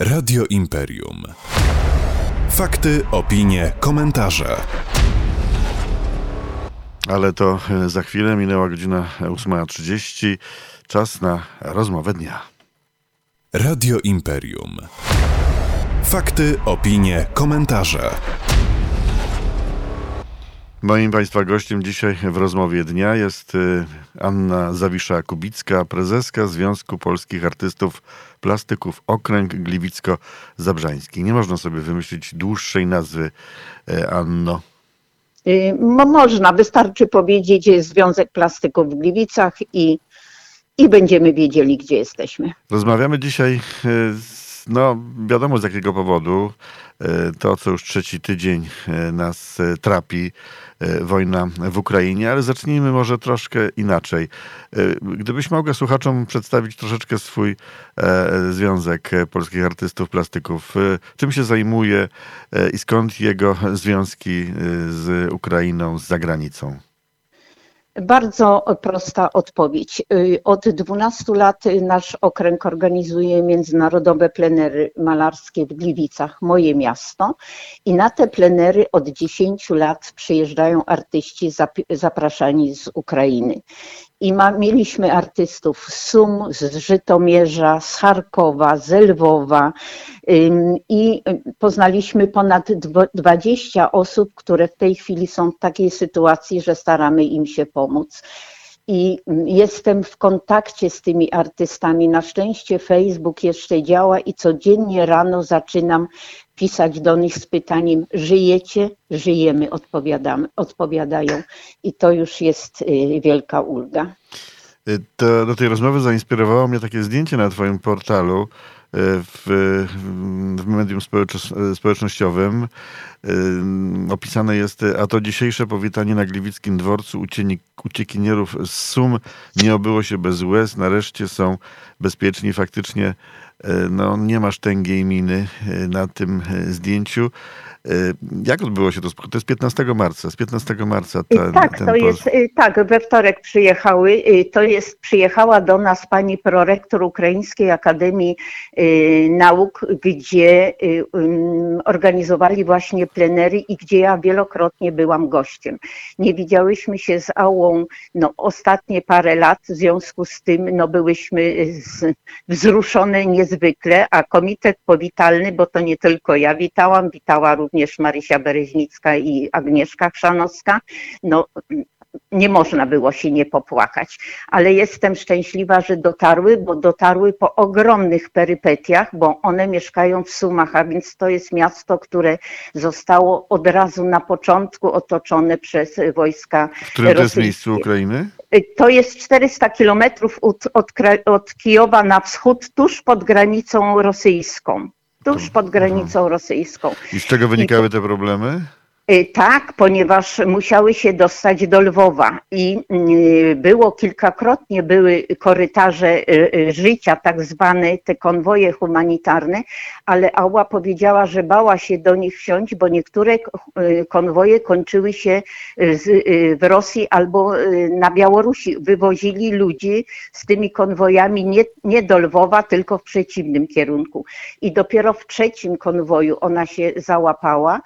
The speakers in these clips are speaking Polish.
Radio Imperium. Fakty, opinie, komentarze. Ale to e, za chwilę minęła godzina 8.30. Czas na rozmowę dnia. Radio Imperium. Fakty, opinie, komentarze. Moim Państwa gościem dzisiaj w rozmowie dnia jest y, Anna Zawisza-Kubicka, prezeska Związku Polskich Artystów Plastyków Okręg Gliwicko-Zabrzański. Nie można sobie wymyślić dłuższej nazwy, y, Anno. Y, mo- Można, wystarczy powiedzieć Związek Plastyków w Gliwicach i, i będziemy wiedzieli, gdzie jesteśmy. Rozmawiamy dzisiaj, z- no wiadomo z jakiego powodu, y, to co już trzeci tydzień y, nas y, trapi, wojna w Ukrainie, ale zacznijmy może troszkę inaczej. Gdybyś mogła słuchaczom przedstawić troszeczkę swój e, Związek e, Polskich Artystów Plastyków, czym się zajmuje e, i skąd jego związki z Ukrainą, z zagranicą? Bardzo prosta odpowiedź. Y, Od 12 lat nasz okręg organizuje międzynarodowe plenery malarskie w Gliwicach, moje miasto. I na te plenery od 10 lat przyjeżdżają artyści zapraszani z Ukrainy. I ma, mieliśmy artystów z Sum, z Żytomierza, z Charkowa, z Lwowa i poznaliśmy ponad dwo- 20 osób, które w tej chwili są w takiej sytuacji, że staramy im się pomóc. I jestem w kontakcie z tymi artystami. Na szczęście Facebook jeszcze działa i codziennie rano zaczynam pisać do nich z pytaniem: Żyjecie? Żyjemy, odpowiadamy, odpowiadają. I to już jest y, wielka ulga. Y, To, do tej rozmowy zainspirowało mnie takie zdjęcie na Twoim portalu y, w, w medium społecz- społecznościowym. Opisane jest, a to dzisiejsze powitanie na Gliwickim Dworcu uciekinierów z Sum nie obyło się bez łez. Nareszcie są bezpieczni. Faktycznie no, nie masz tęgiej miny y, na tym y, zdjęciu. Y, Jak odbyło się to? To jest 15 marca. Z 15 marca ten, tak, ten to jest, y, tak, we wtorek przyjechały, y, to jest, przyjechała do nas pani prorektor Ukraińskiej Akademii Nauk, gdzie organizowali właśnie plenery i gdzie ja wielokrotnie byłam gościem. Nie widziałyśmy się z Ałą no, ostatnie parę lat, w związku z tym no, byłyśmy z, wzruszone niezwykle, a komitet powitalny, bo to nie tylko ja witałam, witała również Marysia Bereźnicka i Agnieszka Chrzanowska, no nie można było się nie popłakać, ale jestem szczęśliwa, że dotarły, bo dotarły po ogromnych perypetiach, bo one mieszkają w Sumach, a więc to jest miasto, które zostało od razu na początku otoczone przez wojska W którym to jest miejscu Ukrainy? To jest 400 kilometrów od, od, od Kijowa na wschód, tuż pod granicą rosyjską. Tuż pod granicą rosyjską. I z czego wynikały te problemy? Y, Tak, ponieważ musiały się dostać do Lwowa i y, było kilkakrotnie były korytarze y, życia, tak zwane te konwoje humanitarne, ale Ała powiedziała, że bała się do nich wsiąść, bo niektóre konwoje kończyły się w Rosji albo na Białorusi. Wywozili ludzi z tymi konwojami nie, nie do Lwowa, tylko w przeciwnym kierunku. I dopiero w trzecim konwoju ona się załapała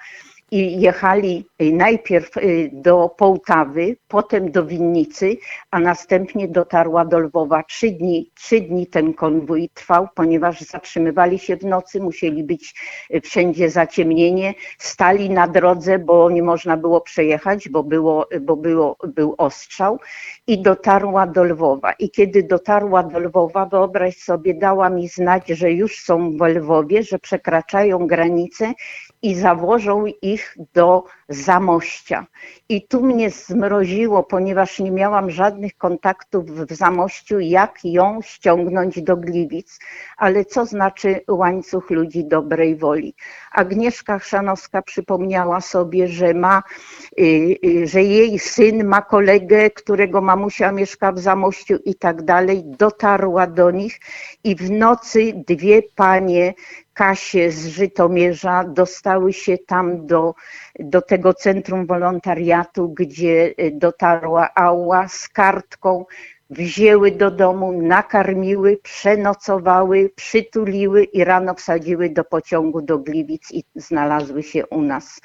i jechali y, najpierw y, do Połtawy, potem do Winnicy, a następnie dotarła do Lwowa. Trzy dni, trzy dni ten konwój trwał, ponieważ zatrzymywali się w nocy, musieli być y, wszędzie zaciemnienie, stali na drodze, bo nie można było przejechać, bo, było, bo było, był ostrzał i dotarła do Lwowa. I kiedy dotarła do Lwowa, wyobraź sobie, dała mi znać, że już są w Lwowie, że przekraczają granicę i zawożą ich do Zamościa. I tu mnie zmroziło, ponieważ nie miałam żadnych kontaktów w Zamościu, jak ją ściągnąć do Gliwic. Ale co znaczy łańcuch ludzi dobrej woli? Agnieszka Chrzanowska przypomniała sobie, że ma, y, y, że jej syn ma kolegę, którego mamusia mieszka w Zamościu i tak dalej. Dotarła do nich i w nocy dwie panie Kasie z Żytomierza dostały się tam do, do tego centrum wolontariatu, gdzie y, dotarła Ała z kartką wzięły do domu, nakarmiły, przenocowały, przytuliły i rano wsadziły do pociągu do Gliwic i znalazły się u nas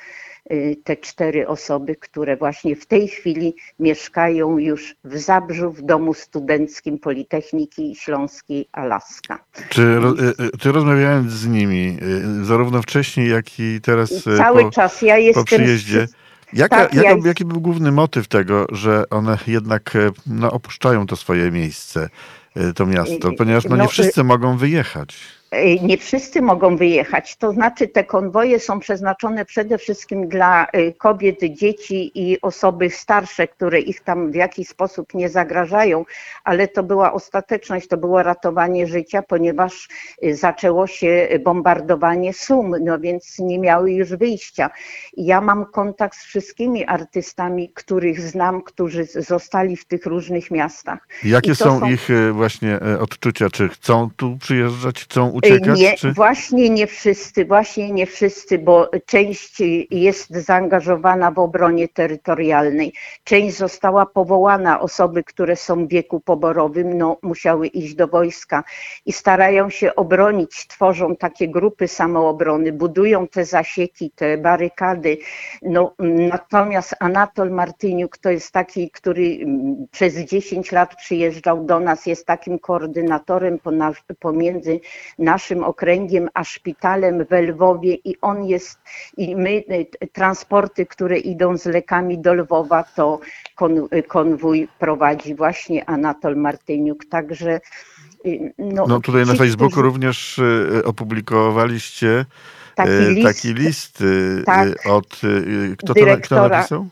te cztery osoby, które właśnie w tej chwili mieszkają już w Zabrzu, w domu studenckim Politechniki Śląskiej Alaska. Czy, y, czy rozmawiając z nimi, zarówno wcześniej, jak i teraz Cały po, czas ja jestem po przyjeździe, Jaka, Tak, jaka, ja- Jaki był główny motyw tego, że one jednak no, opuszczają to swoje miejsce, to miasto? Y, Ponieważ no, no, nie y- wszyscy mogą wyjechać. E, Nie wszyscy mogą wyjechać. To znaczy, te konwoje są przeznaczone przede wszystkim dla e, kobiet, dzieci i osoby starsze, które ich tam w jakiś sposób nie zagrażają, ale to była ostateczność, to było ratowanie życia, ponieważ e, zaczęło się bombardowanie Sum, no więc nie miały już wyjścia. Ja mam kontakt z wszystkimi artystami, których znam, którzy zostali w tych różnych miastach. Jakie są, są- ich właśnie odczucia? Czy chcą tu przyjeżdżać, chcą Y, uciekać? Nie, czy... właśnie nie wszyscy, właśnie nie wszyscy, bo część jest zaangażowana w obronie terytorialnej, część została powołana, osoby, które są w wieku poborowym, no, musiały iść do wojska i starają się obronić, tworzą takie grupy samoobrony, budują te zasieki, te barykady. No, natomiast Anatol Martyniuk to jest taki, który przez 10 lat przyjeżdżał do nas, jest takim koordynatorem pomiędzy naszym okręgiem a szpitalem w Lwowie i on jest, i my, y, transporty, które idą z lekami do Lwowa, to y, konwój prowadzi właśnie Anatol Martyniuk, także y, no, No tutaj na Facebooku którzy- również opublikowaliście Taki list. taki list Tak. od... Kto to, kto napisał?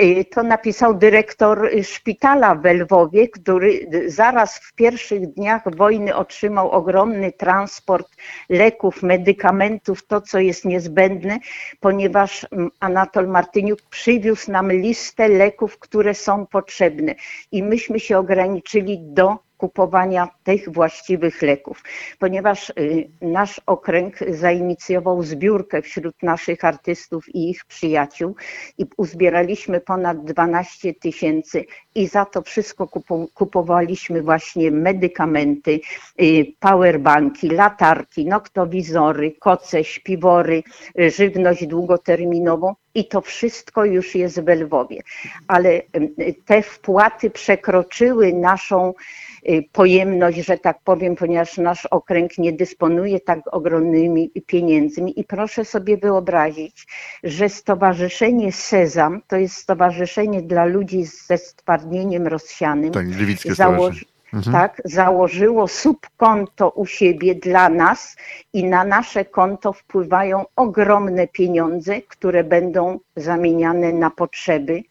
Y, To napisał dyrektor szpitala w Lwowie, który zaraz w pierwszych dniach wojny otrzymał ogromny transport leków, medykamentów, to co jest niezbędne, ponieważ mm, Anatol Martyniuk przywiózł nam listę leków, które są potrzebne. I myśmy się ograniczyli do kupowania tych właściwych leków, ponieważ y, nasz okręg zainicjował zbiórkę wśród naszych artystów i ich przyjaciół i uzbieraliśmy ponad 12 tysięcy i za to wszystko kupowaliśmy właśnie medykamenty, y, powerbanki, latarki, noktowizory, koce, śpiwory, y, żywność długoterminową i to wszystko już jest w Lwowie. Ale te wpłaty przekroczyły naszą y, pojemność, że tak powiem, ponieważ nasz okręg nie dysponuje tak ogromnymi pieniędzmi i proszę sobie wyobrazić, że Stowarzyszenie Sezam to jest stowarzyszenie dla ludzi ze stwardnieniem rozsianym. Tak, Gliwickie Stowarzyszenie. Mhm. tak, założyło subkonto u siebie dla nas i na nasze konto wpływają ogromne pieniądze, które będą zamieniane na potrzeby.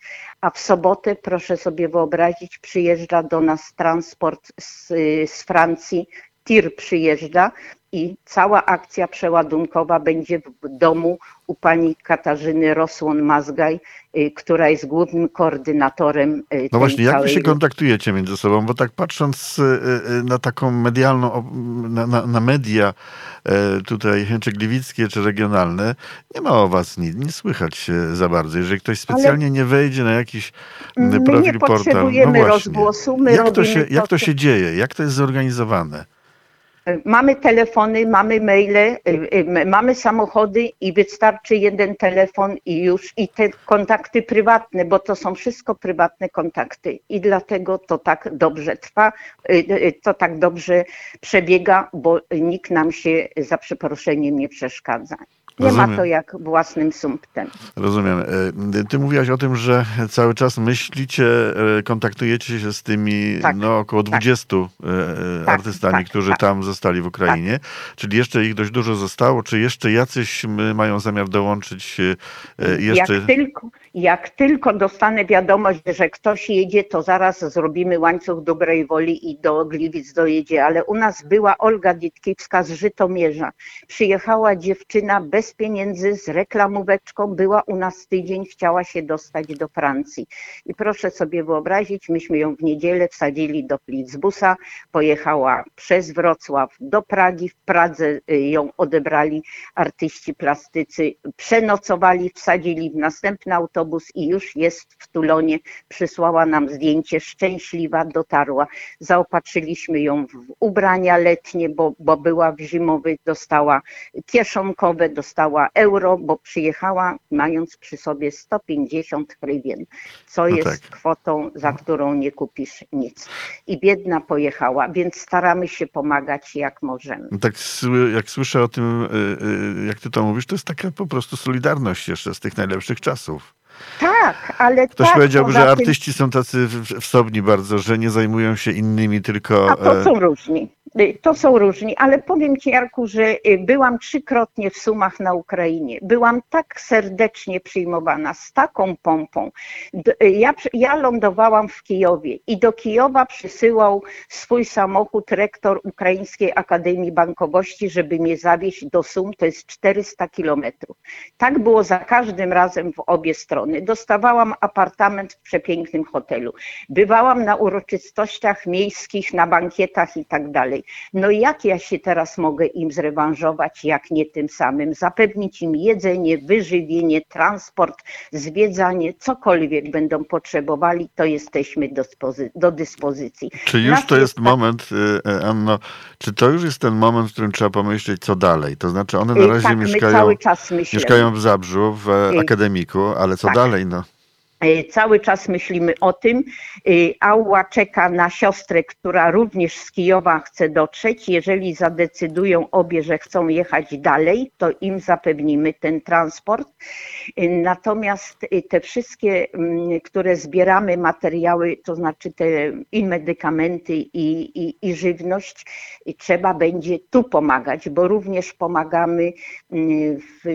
A w sobotę, proszę sobie wyobrazić, przyjeżdża do nas transport z, z Francji, tir przyjeżdża i cała akcja przeładunkowa będzie w domu u pani Katarzyny Rosłon-Mazgaj, y, która jest głównym koordynatorem y, No właśnie, jak wy się kontaktujecie między sobą? Bo tak patrząc e, na taką medialną, na, na, na media e, tutaj, czy gliwickie, czy regionalne, nie ma o was nic, nie słychać za bardzo. Jeżeli ktoś specjalnie nie wejdzie na jakiś m, My profil nie portal, potrzebujemy no właśnie. rozgłosu, my jak to, się, jak to, się dzieje? Jak to jest zorganizowane? Mamy telefony, mamy maile, y, y, mamy samochody i wystarczy jeden telefon i już i te kontakty prywatne, bo to są wszystko prywatne kontakty i dlatego to tak dobrze trwa, y, to tak dobrze przebiega, bo nikt nam się za przeproszeniem nie przeszkadza. Nie Rozumiem. ma to jak własnym sumptem. Rozumiem. E, Ty mówiłaś o tym, że cały czas myślicie, e, kontaktujecie się z tymi Tak, no, około tak. 20 e, Tak, artystami, tak, którzy tak. tam zostali w Ukrainie. Czyli jeszcze ich dość dużo zostało? Czy jeszcze jacyś mają zamiar dołączyć jeszcze? Jak tylko, jak tylko dostanę wiadomość, że ktoś jedzie, to zaraz zrobimy łańcuch dobrej woli i do Gliwic dojedzie. Ale u nas była Olga Ditkiewska z Żytomierza. Przyjechała dziewczyna bez pieniędzy, z reklamóweczką, była u nas tydzień, chciała się dostać do Francji. I proszę sobie wyobrazić, myśmy ją w niedzielę wsadzili do Plitzbusa, pojechała przez Wrocław do Pragi, w Pradze y, ją odebrali artyści plastycy, przenocowali, wsadzili w następny autobus, autobus i już jest w Tulonie. Przysłała nam zdjęcie, szczęśliwa dotarła. Zaopatrzyliśmy ją w ubrania letnie, bo, bo była w zimowy, dostała kieszonkowe, dostała euro, bo przyjechała mając przy sobie 150 hrywien, co No jest tak. kwotą, za którą nie kupisz nic. I biedna pojechała, więc staramy się pomagać jak możemy. Tak sły- jak słyszę o tym, y, y, jak ty to mówisz, to jest taka po prostu solidarność jeszcze z tych najlepszych czasów. Tak, ale Ktoś tak, powiedziałby, poza że tym- artyści są tacy w- wsobni bardzo, że nie zajmują się innymi, tylko... A to e, są różni. Y, To są różni, ale powiem Ci, Jarku, że y, byłam trzykrotnie w Sumach na Ukrainie. Byłam tak serdecznie przyjmowana, z taką pompą. Y, Ja, ja lądowałam w Kijowie i do Kijowa przysyłał swój samochód rektor Ukraińskiej Akademii Bankowości, żeby mnie zawieźć do Sum, to jest 400 kilometrów. Tak było za każdym razem w obie strony. Dostawałam apartament w przepięknym hotelu. Bywałam na uroczystościach miejskich, na bankietach i tak dalej. No jak ja się teraz mogę im zrewanżować, jak nie tym samym? Zapewnić im jedzenie, wyżywienie, transport, zwiedzanie, cokolwiek będą potrzebowali, to jesteśmy do, do dyspozycji. Czy już to jest tak- moment, y, y, Anno, czy to już jest ten moment, w którym trzeba pomyśleć, co dalej? To znaczy one na Y, razie tak, mieszkają, mieszkają w Zabrzu, w Akademiku, ale co tak. dalej? No? E, Cały czas myślimy o tym. E, Ała czeka na siostrę, która również z Kijowa chce dotrzeć. Jeżeli zadecydują obie, że chcą jechać dalej, to im zapewnimy ten transport. E, Natomiast te wszystkie, mm, które zbieramy materiały, to znaczy te i medykamenty, i, i, i żywność, trzeba będzie tu pomagać, bo również pomagamy mm, w,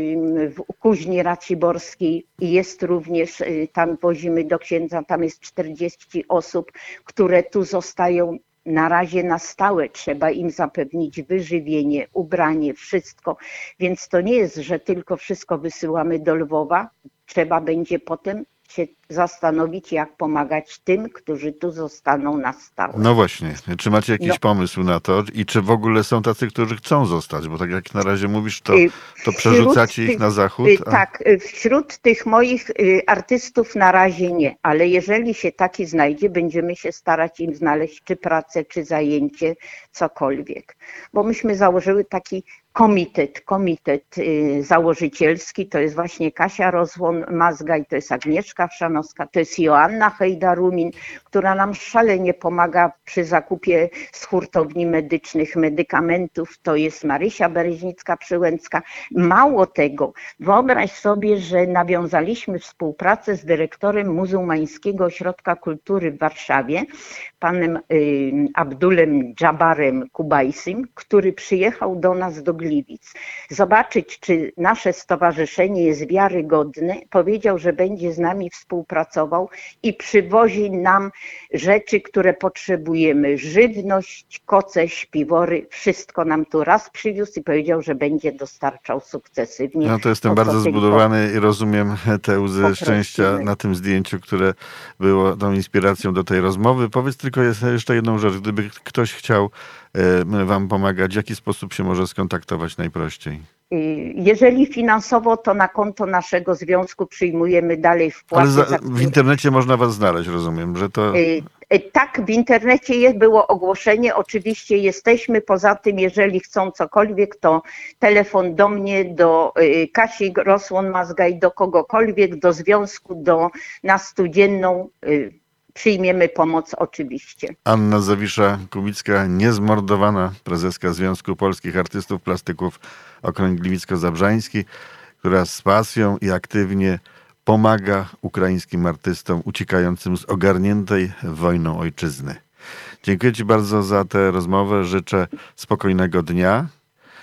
w Kuźni Raciborskiej i jest również, tam wozimy do księdza, tam jest 40 osób, które tu zostają na razie na stałe. Trzeba im zapewnić wyżywienie, ubranie, wszystko. Więc to nie jest, że tylko wszystko wysyłamy do Lwowa. Trzeba będzie potem się zastanowić, jak pomagać tym, którzy tu zostaną na stałe. no właśnie, czy macie jakiś No. pomysł na to i czy w ogóle są tacy, którzy chcą zostać? Bo tak jak na razie mówisz, to, Y, to wśród przerzucacie ich na zachód. Y, a- Tak, y, wśród tych moich artystów na razie nie, ale jeżeli się taki znajdzie, będziemy się starać im znaleźć czy pracę, czy zajęcie, cokolwiek. Bo myśmy założyły taki komitet, komitet y, założycielski, to jest właśnie Kasia Rozłon-Mazgaj, to jest Agnieszka Wszanowska, to jest Joanna Hejda-Rumin, która nam szalenie pomaga przy zakupie z hurtowni medycznych medykamentów, to jest Marysia Bereźnicka-Przyłęcka. Mało tego, wyobraź sobie, że nawiązaliśmy współpracę z dyrektorem Muzułmańskiego Ośrodka Kultury w Warszawie, panem y, Abdulem Dżabarem Kubajsim, który przyjechał do nas do Gliwic. Zobaczyć, czy nasze stowarzyszenie jest wiarygodne. Powiedział, że będzie z nami współpracował i przywozi nam rzeczy, które potrzebujemy. Żywność, koce, śpiwory, wszystko nam tu raz przywiózł i powiedział, że będzie dostarczał sukcesywnie. No to jestem o co bardzo zbudowany i rozumiem te łzy Poprosimy. szczęścia na tym zdjęciu, które było tą inspiracją do tej rozmowy. Powiedz tylko jeszcze jedną rzecz. Gdyby ktoś chciał wam pomagać, w jaki sposób się może skontaktować najprościej? Y, Jeżeli finansowo, to na konto naszego związku przyjmujemy dalej wpłaty. Ale za, w internecie można was znaleźć, rozumiem, że to... Y, y, Tak, w internecie jest, było ogłoszenie. Oczywiście jesteśmy. Poza tym, jeżeli chcą cokolwiek, to telefon do mnie, do y, Kasi Rosłon-Mazgaj, do kogokolwiek, do związku, do na studzienną. Przyjmiemy pomoc oczywiście. Anna Zawisza-Kubicka, niezmordowana prezeska Związku Polskich Artystów Plastyków Okręg Gliwicko-Zabrzański, która z pasją i aktywnie pomaga ukraińskim artystom uciekającym z ogarniętej wojną ojczyzny. Dziękuję Ci bardzo za tę rozmowę. Życzę spokojnego dnia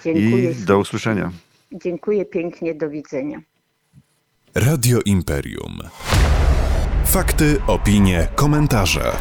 Dziękuję. i do usłyszenia. Dziękuję pięknie. Do widzenia. Radio Imperium. Fakty, opinie, komentarze.